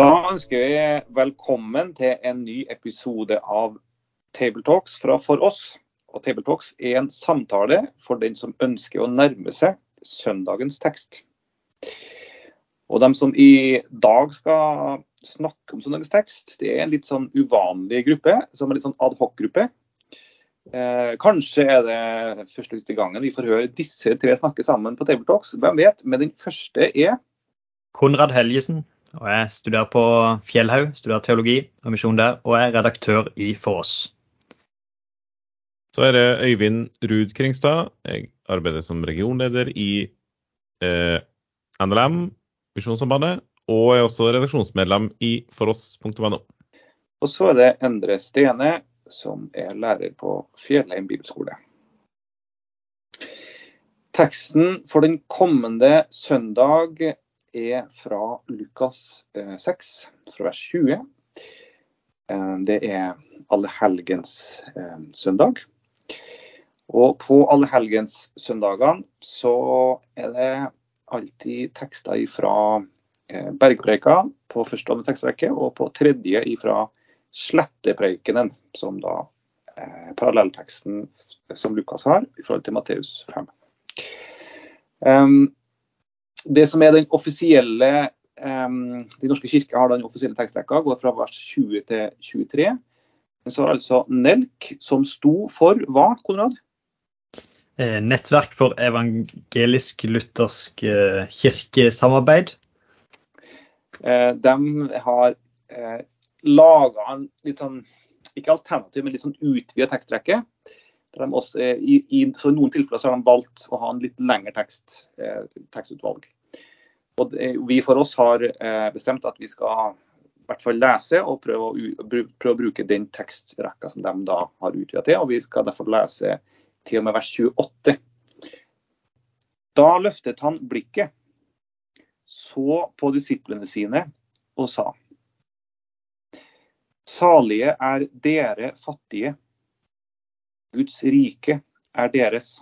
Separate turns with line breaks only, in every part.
Da ønsker vi velkommen til en ny episode av Tabletalks fra For oss. Og Tabletalks er en samtale for den som ønsker å nærme seg søndagens tekst. Og de som i dag skal snakke om søndagens tekst, det er en litt sånn uvanlig gruppe, som er litt sånn adhoc-gruppe. Eh, kanskje er det første siste gangen vi får høre disse tre snakke sammen på Tabletalks. Hvem vet? Men den første er
Konrad Helgesen. Og Jeg studerer på Fjellhaug, studerer teologi og misjon der, og er redaktør i For oss.
Så er det Øyvind Ruud Kringstad. Jeg arbeider som regionleder i eh, NLM, Misjonssambandet, og er også redaksjonsmedlem i foross.no.
Og så er det Endre Stene, som er lærer på Fjellheim bibelskole. Teksten for den kommende søndag er fra Lukas 6, fra vers 20. Det er allehelgens søndag. Og på allehelgenssøndagene så er det alltid tekster fra Bergpreika på første og tekstrekke, og på tredje fra Slettepreikenen, som da er parallellteksten som Lukas har i forhold til Matteus 5. Um, det som er den offisielle um, De norske kirker har den offisielle tekstrekka, går fra vers 20 til 23. Men så er det altså NELK, som sto for hva, Konrad?
Nettverk for evangelisk-luthersk kirkesamarbeid.
De har laga en litt sånn, ikke alternativ, men litt sånn utvida tekstrekke. Også, i, i, så I noen tilfeller så har de valgt å ha en litt lengre tekst, tekstutvalg. Og det, vi for oss har bestemt at vi skal i hvert fall lese og prøve å, prøve å bruke den tekstrekka som de da har utvida til. og Vi skal derfor lese til og med vers 28. Da løftet han blikket, så på disiplene sine og sa Salige er dere fattige. Guds rike er deres.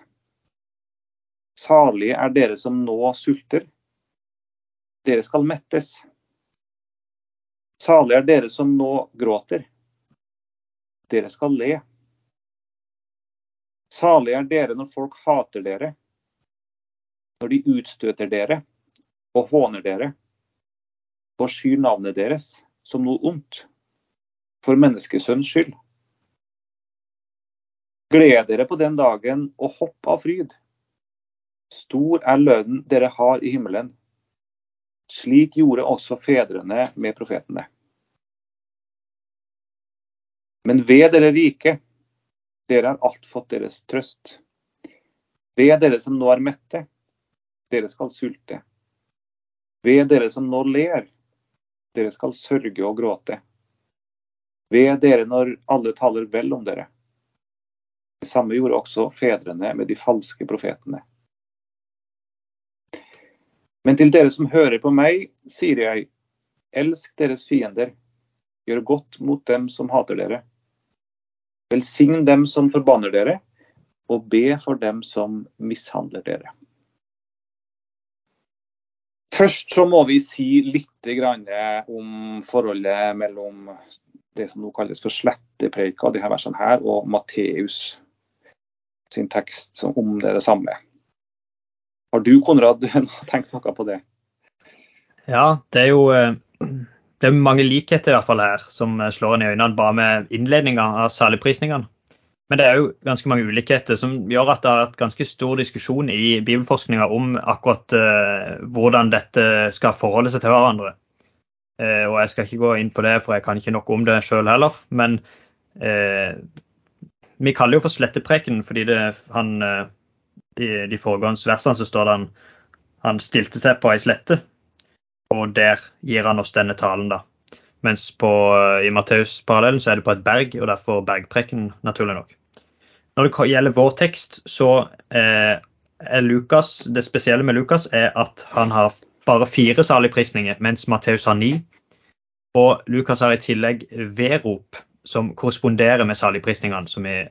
Salige er dere som nå sulter. Dere skal mettes. Salige er dere som nå gråter. Dere skal le. Salige er dere når folk hater dere, når de utstøter dere og håner dere, og skyr navnet deres som noe ondt, for menneskesønns skyld. Gled dere på den dagen og hopp av fryd. Stor er lønnen dere har i himmelen. Slik gjorde også fedrene med profetene. Men ved dere rike, dere har alt fått deres trøst. Ved dere som nå er mette, dere skal sulte. Ved dere som nå ler, dere skal sørge og gråte. Ved dere når alle taler vel om dere. Det samme gjorde også fedrene med de falske profetene. Men til dere som hører på meg, sier jeg, elsk deres fiender, gjør godt mot dem som hater dere. Velsign dem som forbanner dere, og be for dem som mishandler dere. Først så må vi si litt om forholdet mellom det som nå kalles for slettepreika, de versene her, og Matteus sin tekst om det, det samme. Har du, Konrad, tenkt noe på det?
Ja, det er jo det er mange likheter i hvert fall her som slår en i øynene bare med innledninga av saligprisningene. Men det er jo ganske mange ulikheter som gjør at det har vært ganske stor diskusjon i bibelforskninga om akkurat uh, hvordan dette skal forholde seg til hverandre. Uh, og Jeg skal ikke gå inn på det, for jeg kan ikke noe om det sjøl heller. Men uh, vi kaller det jo for slettepreken fordi det, han, i de foregående versene så står det han, han stilte seg på ei slette. og der gir han oss denne talen, da. Mens på, i Matteus-parallellen så er det på et berg, og derfor bergpreken, naturlig nok. Når det gjelder vår tekst, så eh, er Lukas, det spesielle med Lukas er at han har bare fire saligprisninger, mens Matteus har ni. Og Lukas har i tillegg vedrop, som korresponderer med saligprisningene, som vi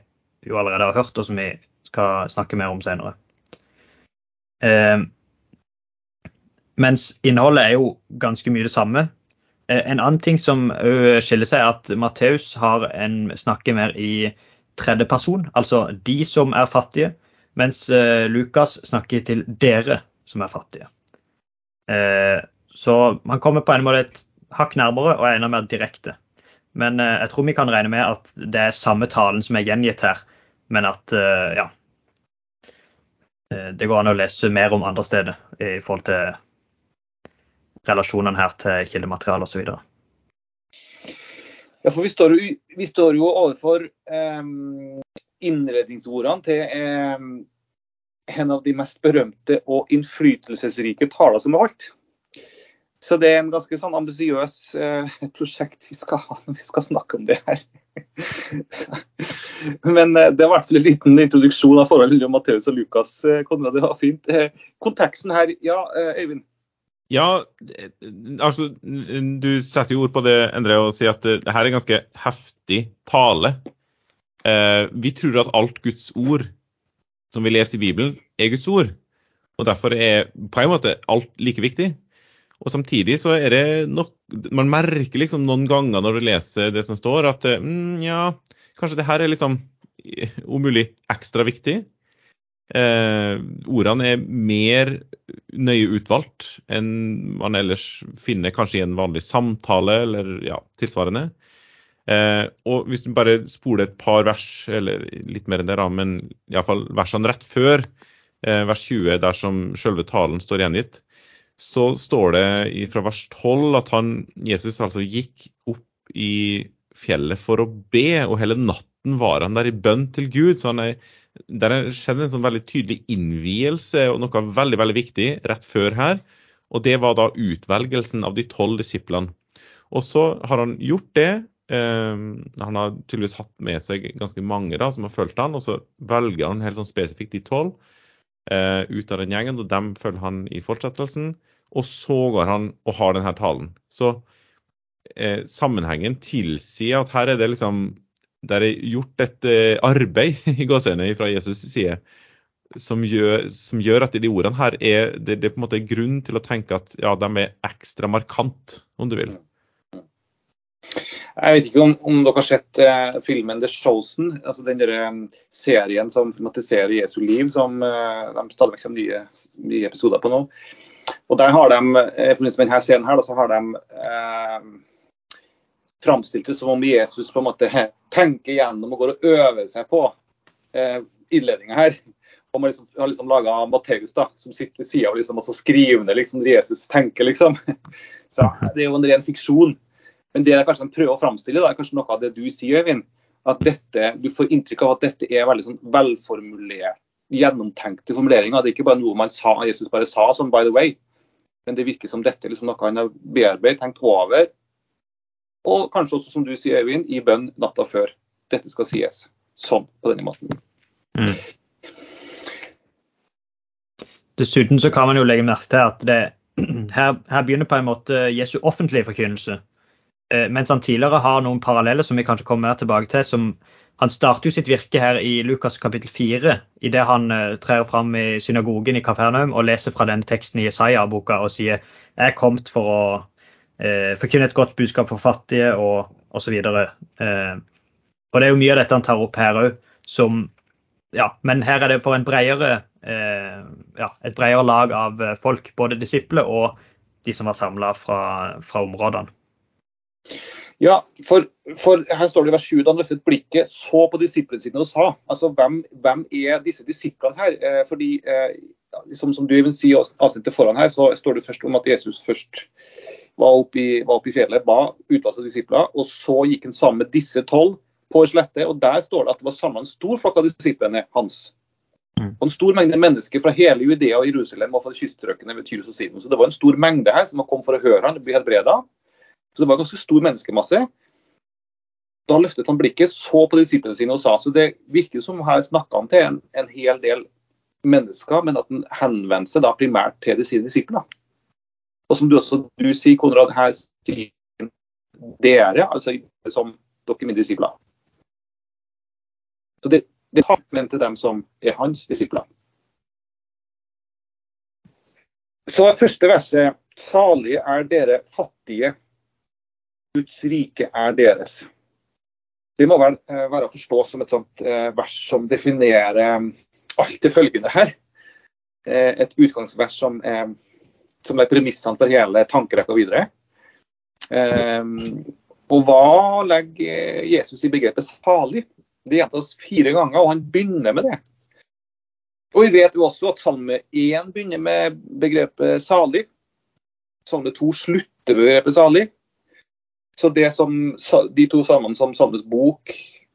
jo allerede har hørt, og som vi skal snakke mer om senere. Eh, mens innholdet er jo ganske mye det samme. Eh, en annen ting som skiller seg, er at Matteus snakker mer i tredje person, altså de som er fattige, mens eh, Lukas snakker til dere som er fattige. Eh, så man kommer på en måte et hakk nærmere og er enda mer direkte. Men jeg tror vi kan regne med at det er samme talen som er gjengitt her, men at ja Det går an å lese mer om andre steder i forhold til relasjonene her til kildemateriale osv.
Ja, for vi står jo, vi står jo overfor um, innredningsordene til um, en av de mest berømte og innflytelsesrike taler som er holdt. Så det er en ganske sånn ambisiøs eh, prosjekt vi skal ha når vi skal snakke om det her. Men eh, det var i hvert fall en liten introduksjon av forholdet mellom Matteus og Lukas. Konrad, det var fint. konteksten her, ja, Øyvind?
Ja, altså du setter jo ord på det, Endre, og sier at det her er ganske heftig tale. Eh, vi tror at alt Guds ord som vi leser i Bibelen, er Guds ord. Og derfor er på en måte alt like viktig. Og samtidig så er det nok Man merker liksom noen ganger når du leser det som står, at mm, ja, kanskje det her er liksom om mulig ekstra viktig. Eh, ordene er mer nøye utvalgt enn man ellers finner kanskje i en vanlig samtale eller ja, tilsvarende. Eh, og hvis du bare spoler et par vers, eller litt mer enn det, da, men iallfall versene rett før eh, vers 20, der som selve talen står gjengitt, så står det fra vers 12 at han, Jesus altså gikk opp i fjellet for å be, og hele natten var han der i bønn til Gud. så han er der skjedde en sånn veldig tydelig innvielse og noe veldig veldig viktig rett før her. Og det var da utvelgelsen av de tolv disiplene. Og så har han gjort det. Eh, han har tydeligvis hatt med seg ganske mange da, som har fulgt han, og så velger han helt sånn spesifikt de tolv ut av den gjengen. og Dem følger han i fortsettelsen. Og så går han og har denne talen. Så eh, sammenhengen tilsier at her er det liksom Der er gjort et eh, arbeid i gåseøynene fra Jesus' side som gjør, som gjør, at de ordene her er det, det, er på en måte grunn til å tenke at ja, de er ekstra markant, om du vil.
Jeg vet ikke om, om dere har sett eh, filmen 'The Chosen', altså den der, um, serien som filmatiserer Jesu liv, som uh, de stadig vekk kommer nye, nye, episoder på nå. Og der har de, eh, I forbindelse med denne serien her, da, så har de eh, framstilt det som om Jesus på en måte tenker gjennom og går og øver seg på eh, innledninga her. Og man liksom, har liksom laga Matteus, da, som sitter ved sida av liksom, og så skriver ned liksom, Jesus tenker, liksom. Så Det er jo en ren fiksjon. Men det jeg kanskje prøver å framstille, er kanskje noe av det du sier, Øyvind. At dette, du får inntrykk av at dette er veldig sånn velformulert, gjennomtenkte formuleringer. Det er ikke bare noe man sa, Jesus bare sa som by the way. Men det virker som dette er liksom noe han har bearbeidet, tenkt over, og kanskje også, som du sier, Øyvind, i bønn natta før. Dette skal sies sånn på denne måten. Mm.
Dessuten så kan man jo legge merke til at det, her, her, begynner på en måte Jesu offentlige forkynnelse. Eh, mens han tidligere har noen paralleller som vi kanskje kommer mer tilbake til. som Han starter jo sitt virke her i Lukas kapittel 4, idet han uh, trer fram i synagogen i Kapernaum og leser fra denne teksten i Isaiah-boka og sier jeg er kommet for å eh, forkynne et godt budskap for fattige og osv. Eh, og det er jo mye av dette han tar opp her òg, som ja, Men her er det for en bredere, eh, ja, et bredere lag av folk, både disipler og de som var samla fra, fra områdene.
Ja, for, for, her står det i vers 7 da han løftet blikket, så på disiplene sine og sa. Altså, hvem, hvem er disse disiplene her? Eh, fordi, eh, liksom, Som du vil si i avsnittet foran her, så står det først om at Jesus først var oppe i, var oppe i fjellet, ba utvalgte disipler. Og så gikk han sammen med disse tolv på ei slette, og der står det at det var samla en stor flokk av disiplene hans.
Mm.
Og en stor mengde mennesker fra hele Judea og Jerusalem og fra kyststrøkene ved Tyrus og Sidon. Så det var en stor mengde her som kom for å høre han, bli helbreda. Så det var en ganske stor menneskemasse. Da løftet han blikket, så på disiplene sine og sa så det virker som her snakka han til en, en hel del mennesker, men at han henvendte seg da primært til de sine disipler. Og som du også du sier, Konrad, her sier dere, altså som dere er mine disipler. Så det, det er men til dem som er hans disipler. Så det første verset Salige er dere fattige, Guds rike er deres. Det må vel eh, være å forstå som et sånt eh, vers som definerer eh, alt det følgende her. Et utgangsvers som, som er premissene for hele tankerekka videre. Og hva legger Jesus i begrepet salig? Det gjentas fire ganger, og han begynner med det. Og Vi vet jo også at salme 1 begynner med begrepet salig. Salme 2 slutter med begrepet salig. Så det som, De to sammen som Sandnes bok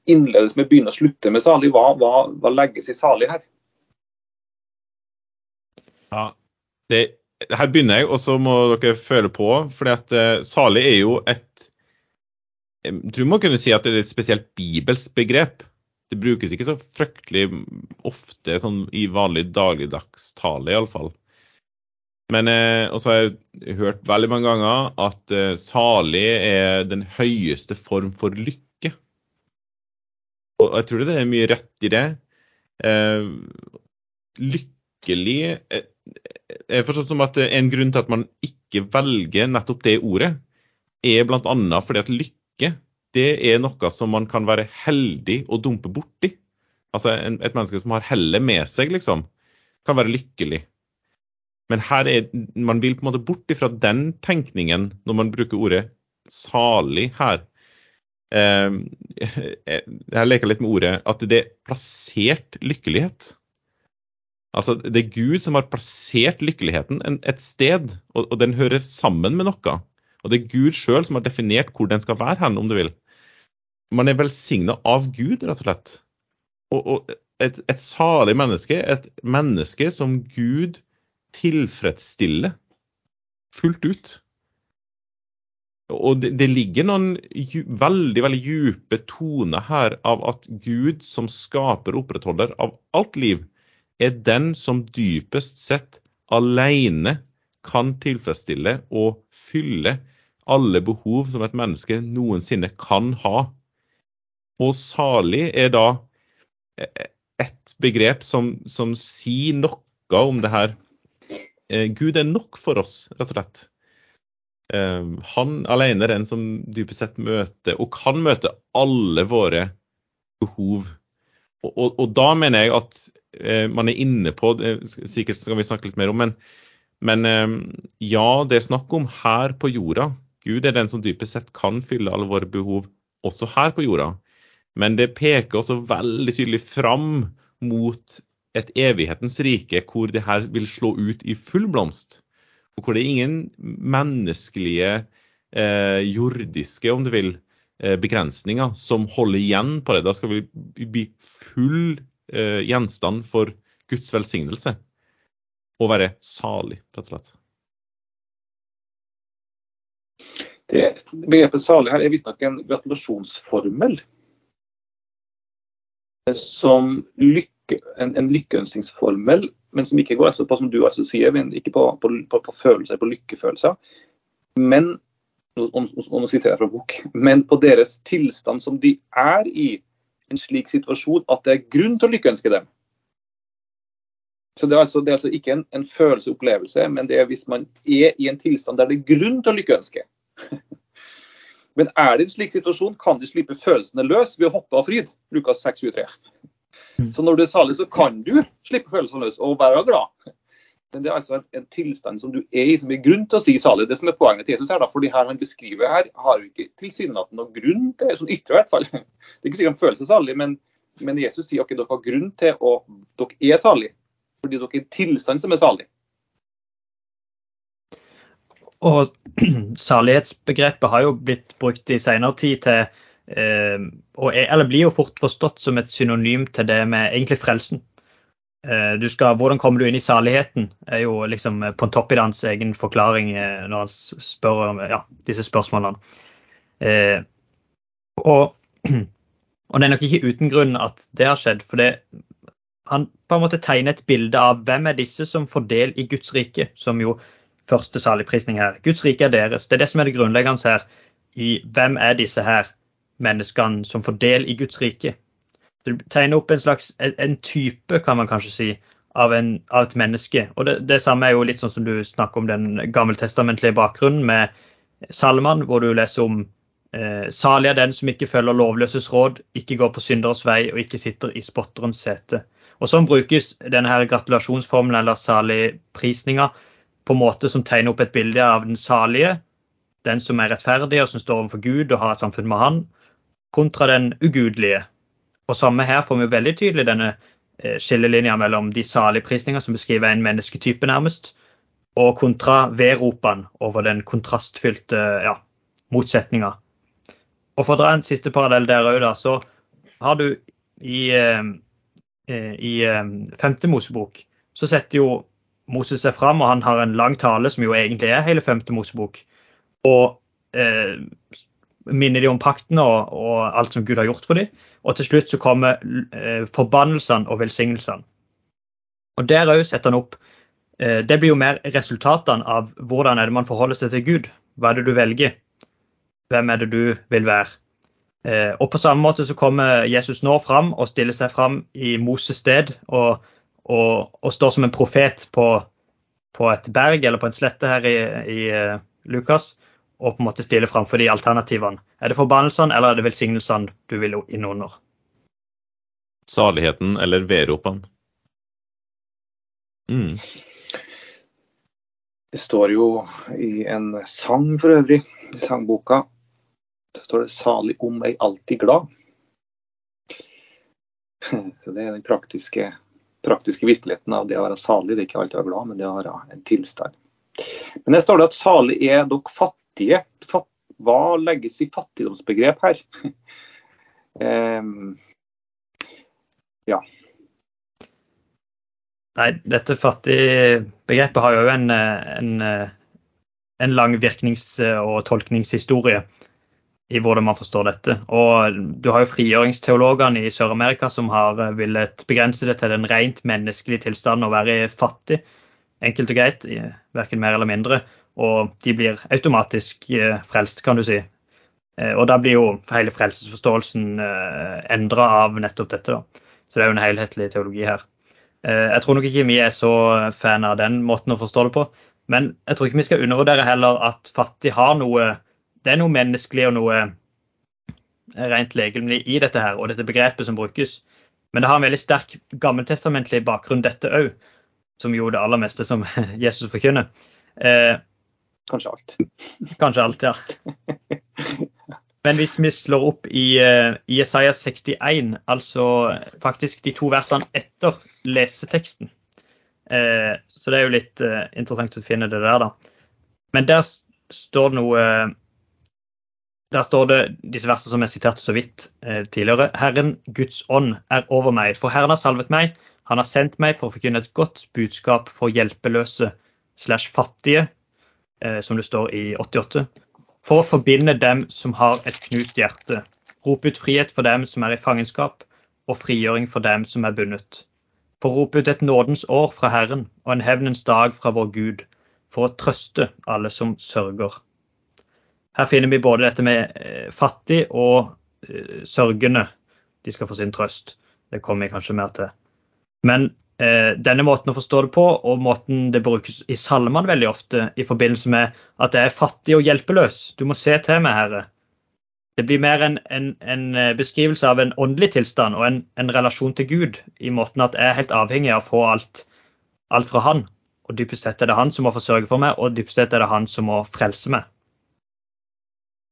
innledes med, begynner og slutter med salig. Hva, hva, hva legges i salig her?
Ja, det, Her begynner jeg, og så må dere føle på. fordi at uh, salig er jo et Jeg tror man kunne si at det er et spesielt bibelsk begrep. Det brukes ikke så fryktelig ofte sånn i vanlig dagligdags tale, iallfall. Men eh, også har jeg hørt veldig mange ganger at eh, salig er den høyeste form for lykke. Og jeg tror det er mye rett i det. Eh, lykkelig eh, er forstått som at En grunn til at man ikke velger nettopp det ordet, er bl.a. fordi at lykke det er noe som man kan være heldig å dumpe borti. Altså en, et menneske som har hellet med seg, liksom, kan være lykkelig. Men her er, man vil på en måte bort ifra den tenkningen når man bruker ordet salig her. Eh, jeg leker litt med ordet at det er plassert lykkelighet. Altså, Det er Gud som har plassert lykkeligheten et sted, og den hører sammen med noe. Og det er Gud sjøl som har definert hvor den skal være hen, om du vil. Man er velsigna av Gud, rett og slett. Og, og et, et, salig menneske, et menneske som Gud tilfredsstille fullt ut. Og det, det ligger noen veldig veldig dype toner her av at Gud, som skaper og opprettholder av alt liv, er den som dypest sett alene kan tilfredsstille og fylle alle behov som et menneske noensinne kan ha. Og salig er da et begrep som, som sier noe om det her Gud er nok for oss, rett og slett. Eh, han alene er den som dypest sett møter, og kan møte, alle våre behov. Og, og, og da mener jeg at eh, man er inne på Sikkert skal vi snakke litt mer om, men, men ja, det er snakk om her på jorda. Gud er den som dypest sett kan fylle alle våre behov, også her på jorda. Men det peker også veldig tydelig fram mot et evighetens rike hvor det her vil slå ut i full blomst. Og hvor det er ingen menneskelige, eh, jordiske, om du vil, eh, begrensninger som holder igjen på det. Da skal vi bli full eh, gjenstand for Guds velsignelse. Og være salig, rett og slett.
Det, begrepet salig her er visstnok en gratulasjonsformel som en, en lykkeønskningsformel, men som ikke går altså på som du altså sier, ikke på, på, på, på følelser, på lykkefølelser. Men nå, nå siterer jeg fra bok, men på deres tilstand som de er i en slik situasjon at det er grunn til å lykkeønske dem. Så Det er altså, det er altså ikke en, en følelseopplevelse, men det er hvis man er i en tilstand der det er grunn til å lykkeønske. Men er det en slik situasjon, kan de slippe følelsene løs ved å hoppe av fryd. Lukas 6, 23. Mm. Så når du er salig, så kan du slippe følelsene løs og være glad. Men det er altså en, en, tilstand som du er i, som er grunn til å si salig. Det som er poenget til Jesus her, da, fordi her han beskriver her, har jo ikke tilsynelatende noen grunn til, sånn ytre i hvert fall. Det er ikke sikkert han føler seg salig, men, men, Jesus sier at dere har grunn til å Dere er salig, fordi dere er i en tilstand som er salig.
Og salighetsbegrepet har jo blitt brukt i senere tid til Eh, er, eller blir jo fort forstått som et synonym til det med egentlig frelsen. eh, skal, hvordan kommer du inn i saligheten, er jo liksom Pontoppidans egen forklaring når han spør om ja, disse spørsmålene. Eh, og, og, det er nok ikke uten grunn at det har skjedd. For det, han på en måte tegner et bilde av hvem er disse som får del i Guds rike, som jo første saligprisning her. Guds rike er deres. Det er det som er det grunnleggende her. I hvem er disse her menneskene som får del i Guds rike? Du tegner opp en slags en type, kan man kanskje si, av, en, av et menneske. Og det, det, samme er jo litt sånn som du snakker om den gammeltestamentlige bakgrunnen med salmene, hvor du leser om eh, salig er den som ikke følger lovløses råd, ikke går på synderes vei og ikke sitter i spotterens sete. Og Sånn brukes denne her gratulasjonsformelen eller saligprisninga på en måte som tegner opp et bilde av den salige, den som er rettferdig og som står overfor Gud og har et samfunn med Han, kontra den ugudelige, og samme her får vi veldig tydelig denne eh, skillelinja mellom de saligprisninger som beskriver en mennesketype, nærmest, og kontra vedropene over den kontrastfylte ja, motsetninga. Og For å dra en siste parallell der òg, så har du i, eh, eh, i femte Mosebok så setter jo Moses seg fram, og han har en lang tale som jo egentlig er hele femte Mosebok. Og eh, minner de om pakten og, og, alt som Gud har gjort for dem. Og til slutt så kommer eh, forbannelsene og velsignelsene. Og der òg setter han opp eh, Det blir jo mer resultatene av hvordan er det man forholder seg til Gud. Hva er det du velger? Hvem er det du vil være? Eh, og på samme måte så kommer Jesus nå fram og stiller seg fram i Moses sted og, og, og står som en profet på, på, et berg eller på en slette her i, i uh, Lukas og på en måte stille framfor de alternativene. Er det forbannelsene eller er det velsignelsene du vil inn under?
Saligheten eller vedropene? Mm.
Det står jo i en sang for øvrig, i sangboka, så står det 'salig om ei alltid glad'. Så Det er den praktiske, praktiske, virkeligheten av det å være salig. Det er ikke alltid å være glad, men det å være en tilstand. Men det står det at salig er dere fattige fattige. Hva legges i fattigdomsbegrep her? um, ja.
Nei, dette fattigbegrepet har jo en, en, en lang virknings- og tolkningshistorie i hvordan man forstår dette. Og du har jo frigjøringsteologene i Sør-Amerika som har villet begrense det til den rent menneskelige tilstanden å være fattig. Enkelt og greit, verken mer eller mindre og de blir automatisk eh, frelst, kan du si. Eh, og da blir jo hele frelsesforståelsen eh, endra av nettopp dette. da. Så det er jo en helhetlig teologi her. Jeg tror nok ikke vi er så fan av den måten å forstå det på. Men jeg tror ikke vi skal undervurdere heller at fattig har noe Det er noe menneskelig og noe rent legemlig i dette her, og dette begrepet som brukes. Men det har en veldig sterk gammeltestamentlig bakgrunn, dette òg. Som jo det aller meste som Jesus forkynner.
Kanskje alt.
Kanskje alt, ja. Men hvis vi slår opp i, uh, i Isaiah 61, altså faktisk de to versene etter leseteksten uh, Så det er jo litt uh, interessant å finne det der, da. Men der står det noe Der står det disse versene som jeg siterte så vidt tidligere. Herren Guds ånd er over meg, for Herren har salvet meg. Han har sendt meg for å forkynne et godt budskap for hjelpeløse slash fattige Eh, som det står i 88, for å forbinde dem som har et knust hjerte. Rope ut frihet for dem som er i fangenskap, og frigjøring for dem som er bundet. For å rope ut et nådens år fra Herren og en hevnens dag fra vår Gud, for å trøste alle som sørger. Her finner vi både dette med eh, fattig og eh, sørgende. De skal få sin trøst. Det kommer vi kanskje mer til. Men Eh, denne måten å forstå det på, og måten det brukes i salmene veldig ofte, i forbindelse med at jeg er fattig og hjelpeløs. Du må se til meg, Herre. Det blir mer en, en, en eh, beskrivelse av en åndelig tilstand og en, en, relasjon til Gud, i måten at jeg er helt avhengig av å få alt, alt fra Han. Og dypest sett er det Han som må forsørge for meg, og dypest sett er det Han som må frelse meg.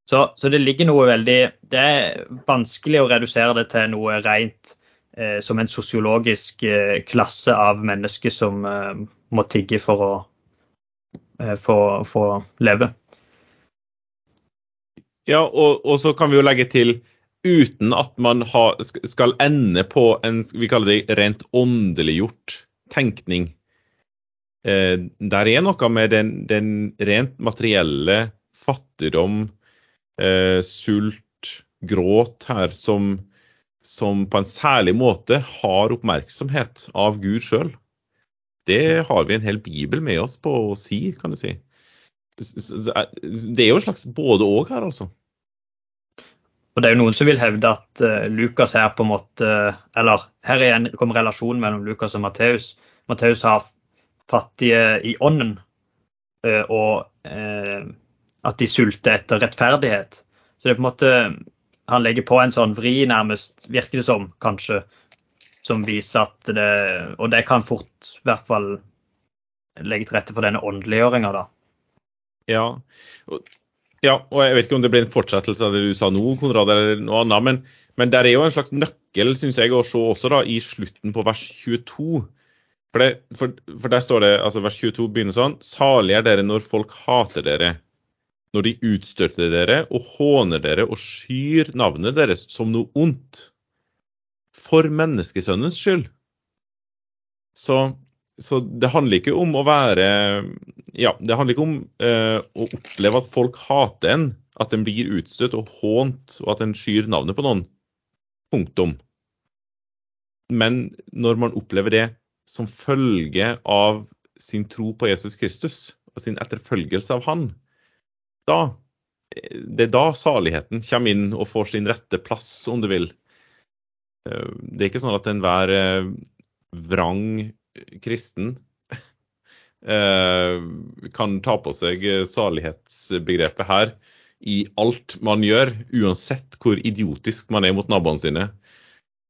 Så, så det ligger noe veldig Det er vanskelig å redusere det til noe rent eh, som en sosiologisk eh, klasse av mennesker som eh, må tigge for å eh, få leve.
Ja, og, og, så kan vi jo legge til uten at man ha, skal ende på en vi kaller det rent åndeliggjort tenkning. Eh, der er noe med den, den rent materielle fattigdom, eh, sult, gråt her som, som på en særlig måte har oppmerksomhet av Gud sjøl. Det har vi en hel bibel med oss på å si, kan du si. Det er jo en slags både-og her, altså.
Og det er jo noen som vil hevde at uh, Lukas her på en måte Eller her igjen kommer relasjonen mellom Lukas og Matteus. Matteus har fattige i ånden, uh, og uh, at de sulter etter rettferdighet. Så det er på en måte Han legger på en sånn vri, nærmest, virker det som, kanskje, som viser at det Og det kan fort i hvert fall legge til rette for denne åndeliggjøringa, da.
Ja. Ja, og jeg vet ikke om det blir en fortsettelse av det du sa nå, Konrad, eller noe annet. Men, men der er jo en slags nøkkel, syns jeg, å se også da, i slutten på vers 22. For, det, for, for, der står det, altså vers 22 begynner sånn Salig er dere når folk hater dere, når de utstøter dere og håner dere og skyr navnet deres som noe ondt. For menneskesønnens skyld. Så så det handler ikke om å være Ja, det handler ikke om eh, å oppleve at folk hater en, at en blir utstøtt og hånt, og at en skyr navnet på noen. Punktum. Men når man opplever det som følge av sin tro på Jesus Kristus og sin etterfølgelse av Han, da det er da saligheten kommer inn og får sin rette plass, om du vil. Eh, det er ikke sånn at enhver eh, vrang kristen eh, kan ta på seg salighetsbegrepet her i alt man gjør, uansett hvor idiotisk man er mot naboene sine.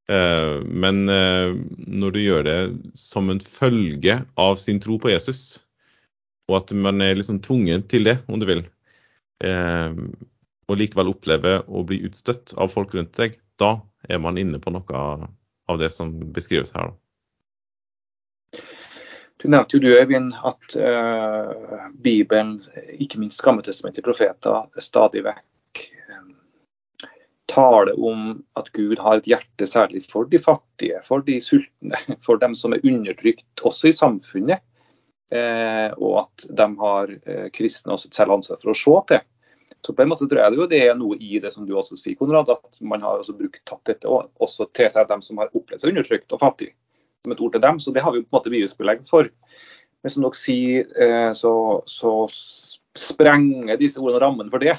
Men når du gjør det som en følge av sin tro på Jesus, og at man er liksom tvungen til det, om du vil, og likevel opplever å bli utstøtt av folk rundt seg, da er man inne på noe av det som beskrives her.
Du nevnte jo du, Øyvind, at uh, Bibelen, ikke minst Gammeltestamentets profeter, stadig vekk um, taler om at Gud har et hjerte særlig for de fattige, for de sultne, for dem som er undertrykt også i samfunnet. Uh, og at de har uh, kristne også et særlig ansvar for å se til. Så på en måte tror jeg det, jo, det er noe i det som du også sier, Konrad, at man har også brukt tatt dette også til seg dem som har opplevd seg undertrykt og fattig, som et ord til dem. Så det har vi på en måte bevisbelegg for. Men som dere sier, eh, så, så sprenger disse ordene rammen for det.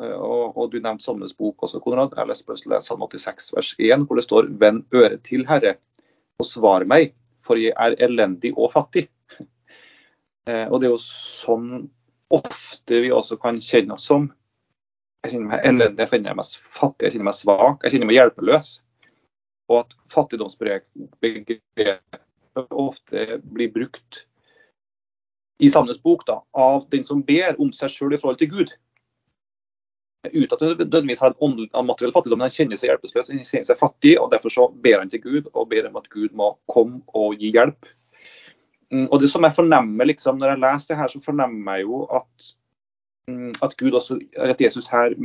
Eh, og, og, Du nevnte Salmenes bok også, Konrad. Jeg leste plutselig Salme 86 vers 1, hvor det står Vend øret til, Herre, og svar meg, for jeg er elendig og fattig. Eh, og Det er jo sånn ofte vi også kan kjenne oss som. Jeg kjenner meg elendig, jeg kjenner meg fattig, jeg kjenner meg svak, jeg kjenner meg hjelpeløs og at fattigdomsbegrepet ofte blir brukt i Sandnes bok da, av den som ber om seg sjøl i forhold til Gud. Uten at han nødvendigvis har en materiell fattigdom, men han kjenner seg hjelpeløs, han kjenner seg fattig, og derfor så ber han til Gud og ber om at Gud må komme og gi hjelp. Mm, og det som jeg fornemmer liksom, Når jeg leser det her, så fornemmer jeg jo at, mm, at Gud også, at Jesus her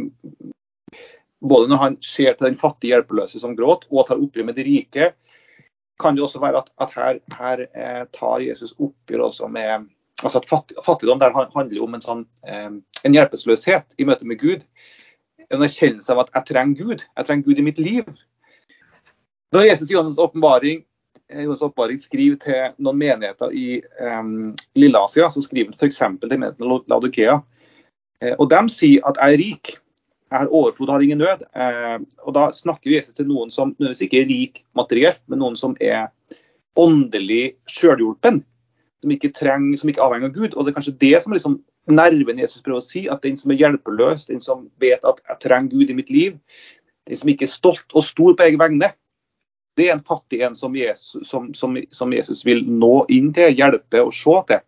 både når han ser til den fattige hjelpeløse som gråt, og tar oppgjør med de rike, kan det også være at, at her, her eh, tar Jesus oppgjør også med altså at fatt, Fattigdom der handler om en, sånn, eh, en hjelpeløshet i møte med Gud. En erkjennelse av at jeg trenger Gud. Jeg trenger Gud i mitt liv. Da Jesus i Johannes åpenbaring, eh, Oppvaring skriver til noen menigheter i um, Lilleasia, så skriver han f.eks. til menigheten Laudikea. Eh, og de sier at jeg er rik. Jeg har overflod, har ingen nød. Eh, og Da snakker Jesus til noen som nødvendigvis ikke er rik materielt, men noen som er åndelig sjølhjulpen. Som ikke trenger, som ikke er avhengig av Gud. Og Det er kanskje det som er liksom nerven Jesus prøver å si. At den som er hjelpeløs, den som vet at jeg trenger Gud i mitt liv, den som ikke er stolt og stor på egen vegne, det er en fattig en som Jesus, som, som, som Jesus vil nå inn til, hjelpe og se til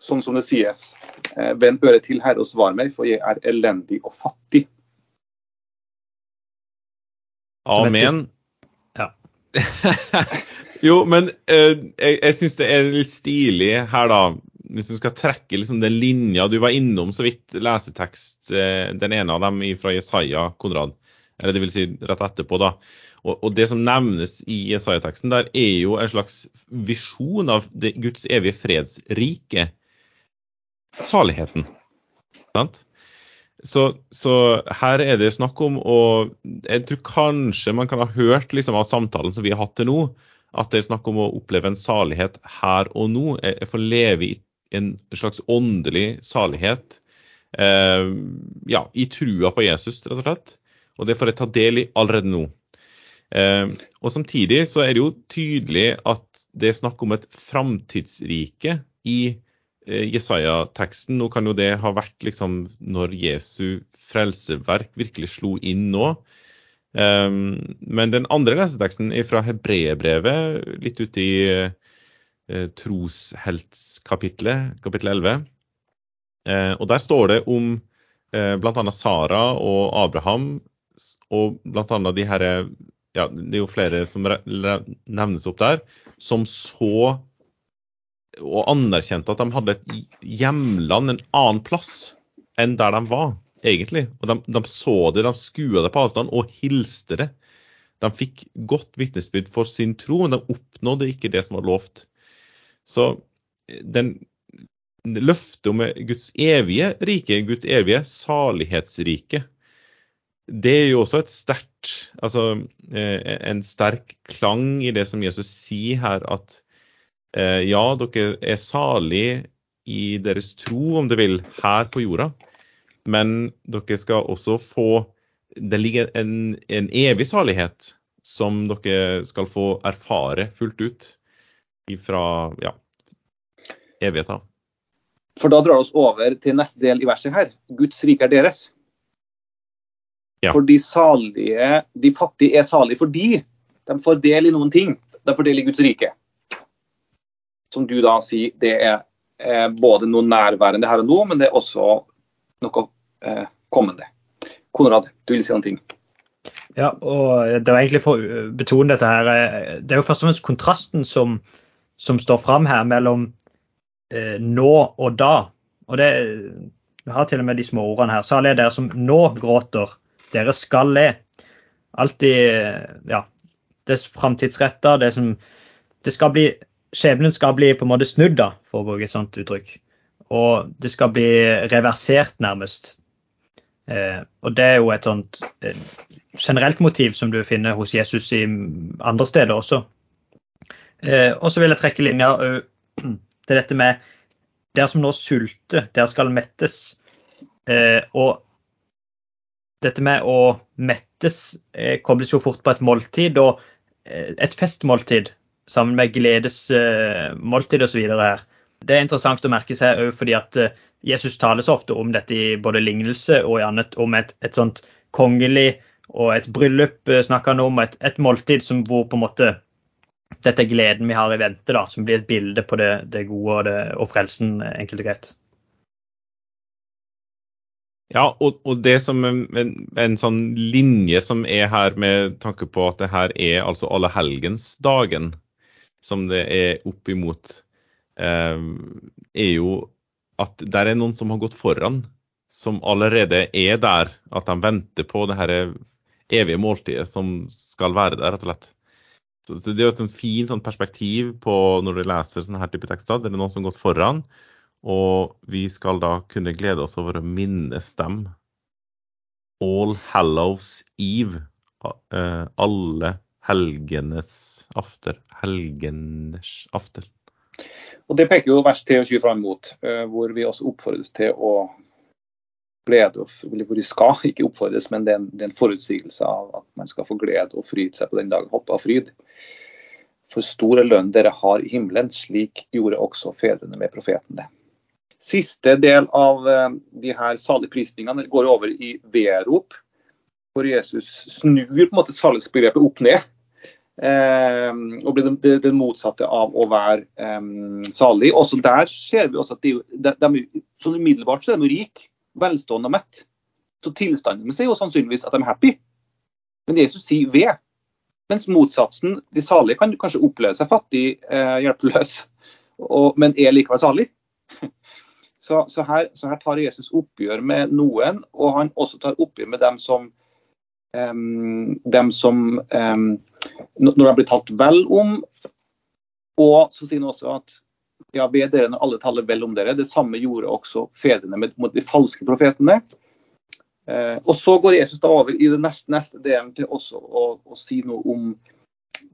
sånn som det sies. Eh, Vend øret til, Herre, og svar meg, for jeg er elendig og fattig.
Amen.
Ja.
jo, men eh, jeg, jeg syns det er litt stilig her, da. hvis du skal trekke liksom den linja Du var innom så vidt lesetekst, eh, den ene av dem fra Jesaja, Konrad. Eller det vil si rett etterpå, da. Og, og det som nevnes i Jesaja-teksten der, er jo en slags visjon av det, Guds evige fredsrike. Saligheten. Sant? Så, så, her er det snakk om og Jeg tror kanskje man kan ha hørt liksom, av samtalen som vi har hatt til nå, at det er snakk om å oppleve en salighet her og nå. Jeg får leve i en slags åndelig salighet eh, ja, i trua på Jesus, rett og slett. Og det får jeg ta del i allerede nå. Eh, og Samtidig så er det jo tydelig at det er snakk om et framtidsrike i eh, Jesaja-teksten. Nå kan jo det ha vært liksom når Jesu frelseverk virkelig slo inn nå. Um, men den andre leseteksten er fra hebreerbrevet, litt ute i uh, trosheltskapitlet, kapittel 11. Uh, eh, og der står det om uh, bl.a. Sara og Abraham, og bl.a. de her ja, Det er jo flere som nevnes opp der, som så og anerkjente at de hadde et hjemland en annen plass enn der de var egentlig. Og de, de så det, de skua det på avstand og hilste det. De fikk godt vitnesbyrd for sin tro, men de oppnådde ikke det som var lovt. Så den løftet om Guds evige rike, Guds evige salighetsrike, det er jo også et sterkt altså eh, en sterk klang i det som Jesus sier her, at eh, ja, dere er salig i deres tro, om du vil, her på jorda. Men dere skal også få Det ligger en, en evig salighet som dere skal få erfare fullt ut fra ja, evigheten.
For da drar vi oss over til neste del i verset her. Guds rike er deres. Ja. For de salige, de fattige er salige fordi de får del i noen ting. De får del i Guds rike. Som du da sier, det er eh, både noe nærværende her og nå, men det er også noe eh, kommende. Konrad, du vil si noen ting?
Ja, og det var egentlig for å betone dette her. Eh, det er jo først og fremst kontrasten som, som står fram her mellom eh, nå og da. Og det vi har til og med de små ordene her. Salig er dere som nå gråter, dere skal le. Alltid ja, det er framtidsretta. Det som det skal bli Skjebnen skal bli på en måte snudd, da, for å bruke et sånt uttrykk. Og det skal bli reversert, nærmest. Eh, og det er jo et sånt eh, generelt motiv som du finner hos Jesus i andre steder også. Eh, og så vil jeg trekke linja til dette med dere som nå sulter, dere skal mettes. Eh, og dette med å mettes eh, kobles jo fort på et måltid, og eh, et festmåltid sammen med gledesmåltid osv. her. Det er interessant å merke seg òg fordi at eh, Jesus taler så ofte om dette i både lignelse og i annet, om et, et sånt kongelig og et bryllup eh, snakker han om, et, et måltid som hvor på en måte dette er gleden vi har i vente, da, som blir et bilde på det, det gode og, det, og, frelsen, eh, enkelt og greit.
Ja, og, og det som en, en, sånn linje som er her med tanke på at det her er altså allehelgensdagen som det er opp imot Eh, er jo at det er noen som har gått foran, som allerede er der. At de venter på det her evige måltidet som skal være der, rett og slett. Så Det er jo et sånn fint sånn perspektiv på når du leser sånne her type tekster. Det er noen som har gått foran, og vi skal da kunne glede oss over å minnes dem. All Hallows Eve. Eh, alle helgenes after. Helgeners after.
Og Det peker jo vers 23 fram mot, eh, hvor vi også oppfordres til å glede og hvor vi skal, ikke oppfordres, men det er, en, det er en forutsigelse av at man skal få glede og fryde seg på den dagen. Hoppe av fryd. For store lønn dere har i himmelen, slik gjorde også fedrene med profeten det. Siste del av eh, de her saligprisningene går over i verop, hvor Jesus snur på en måte saligsbegrepet opp ned Eh, og blir det, det, motsatte av å være eh, salig. Også der ser vi også at de, de, de, sånn umiddelbart så er de rike, velstående og mett. Så tilstanden deres er jo sannsynligvis at de er happy. Men Jesus sier ved. Mens motsatsen, de salige, kan kanskje oppleve seg fattig, eh, hjelpeløs, men er likevel salig. Så, så, her, så, her, tar Jesus oppgjør med noen, og han også tar oppgjør med dem som, um, dem som um, Når de blir talt vel om. Og så sier han også at ja, ved dere når alle taler vel om dere. Det samme gjorde også fedrene med, mot de falske profetene. Eh, og så går Jesus da over i det neste, neste delen til også å, å si noe om,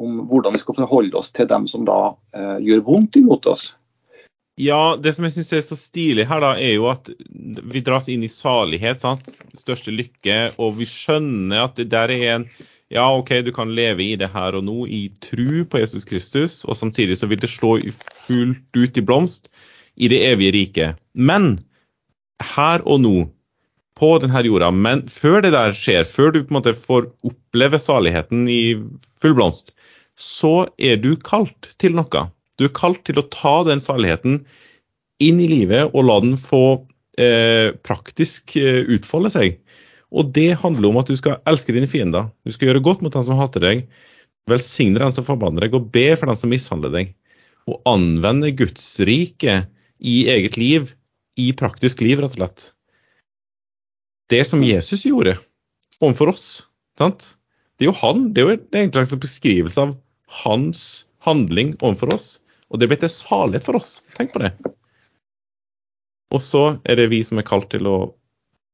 om, hvordan vi skal forholde oss til dem som da eh, gjør vondt imot oss.
Ja, det som jeg syns er så stilig her, da, er jo at vi dras inn i salighet. sant? Største lykke. Og vi skjønner at det der er en Ja, OK, du kan leve i det her og nå, i tru på Jesus Kristus, og samtidig så vil det slå fullt ut i blomst i det evige riket. Men her og nå, på denne jorda, men før det der skjer, før du på en måte får oppleve saligheten i full blomst, så er du kalt til noe. Du er kalt til å ta den saligheten inn i livet og la den få eh, praktisk eh, utfolde seg. Og det handler om at du skal elske dine fiender. Du skal gjøre godt mot den som hater deg. Velsigne den som forbanner deg, og be for den som mishandler deg. Og anvende Guds rike i eget liv, i praktisk liv, rett og slett. Det som Jesus gjorde overfor oss. Sant? Det er jo han, det er jo egentlig en beskrivelse av hans handling overfor oss. Og det er blitt en salighet for oss. Tenk på det. Og så er det vi som er kalt til å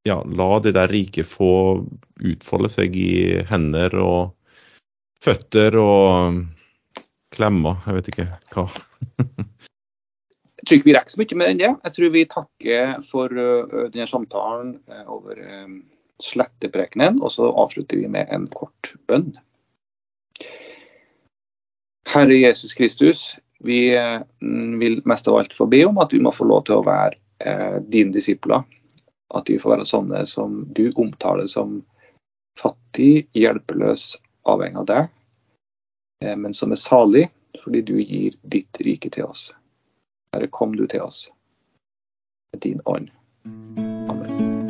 ja, la det der riket få utfolde seg i hender og føtter og klemmer. Jeg vet ikke hva.
jeg tror ikke vi rekker så mye med den. det. Jeg tror vi takker for uh, denne samtalen uh, over uh, sletteprekenen, og så avslutter vi med en kort bønn. Herre Jesus Kristus, vi mm, vil mest av alt få be om at vi må få lov til å være eh, dine disipler. At vi får være sånne som du omtaler som fattig, hjelpeløs, avhengig av deg, eh, men som er salig fordi du gir ditt rike til oss. Herre, kom du til oss med din ånd. Amen.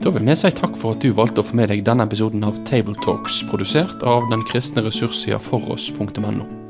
Da vil vi si takk for at du valgte å få med deg denne episoden av Tabletalks, produsert av den kristne ressurssida foross.no.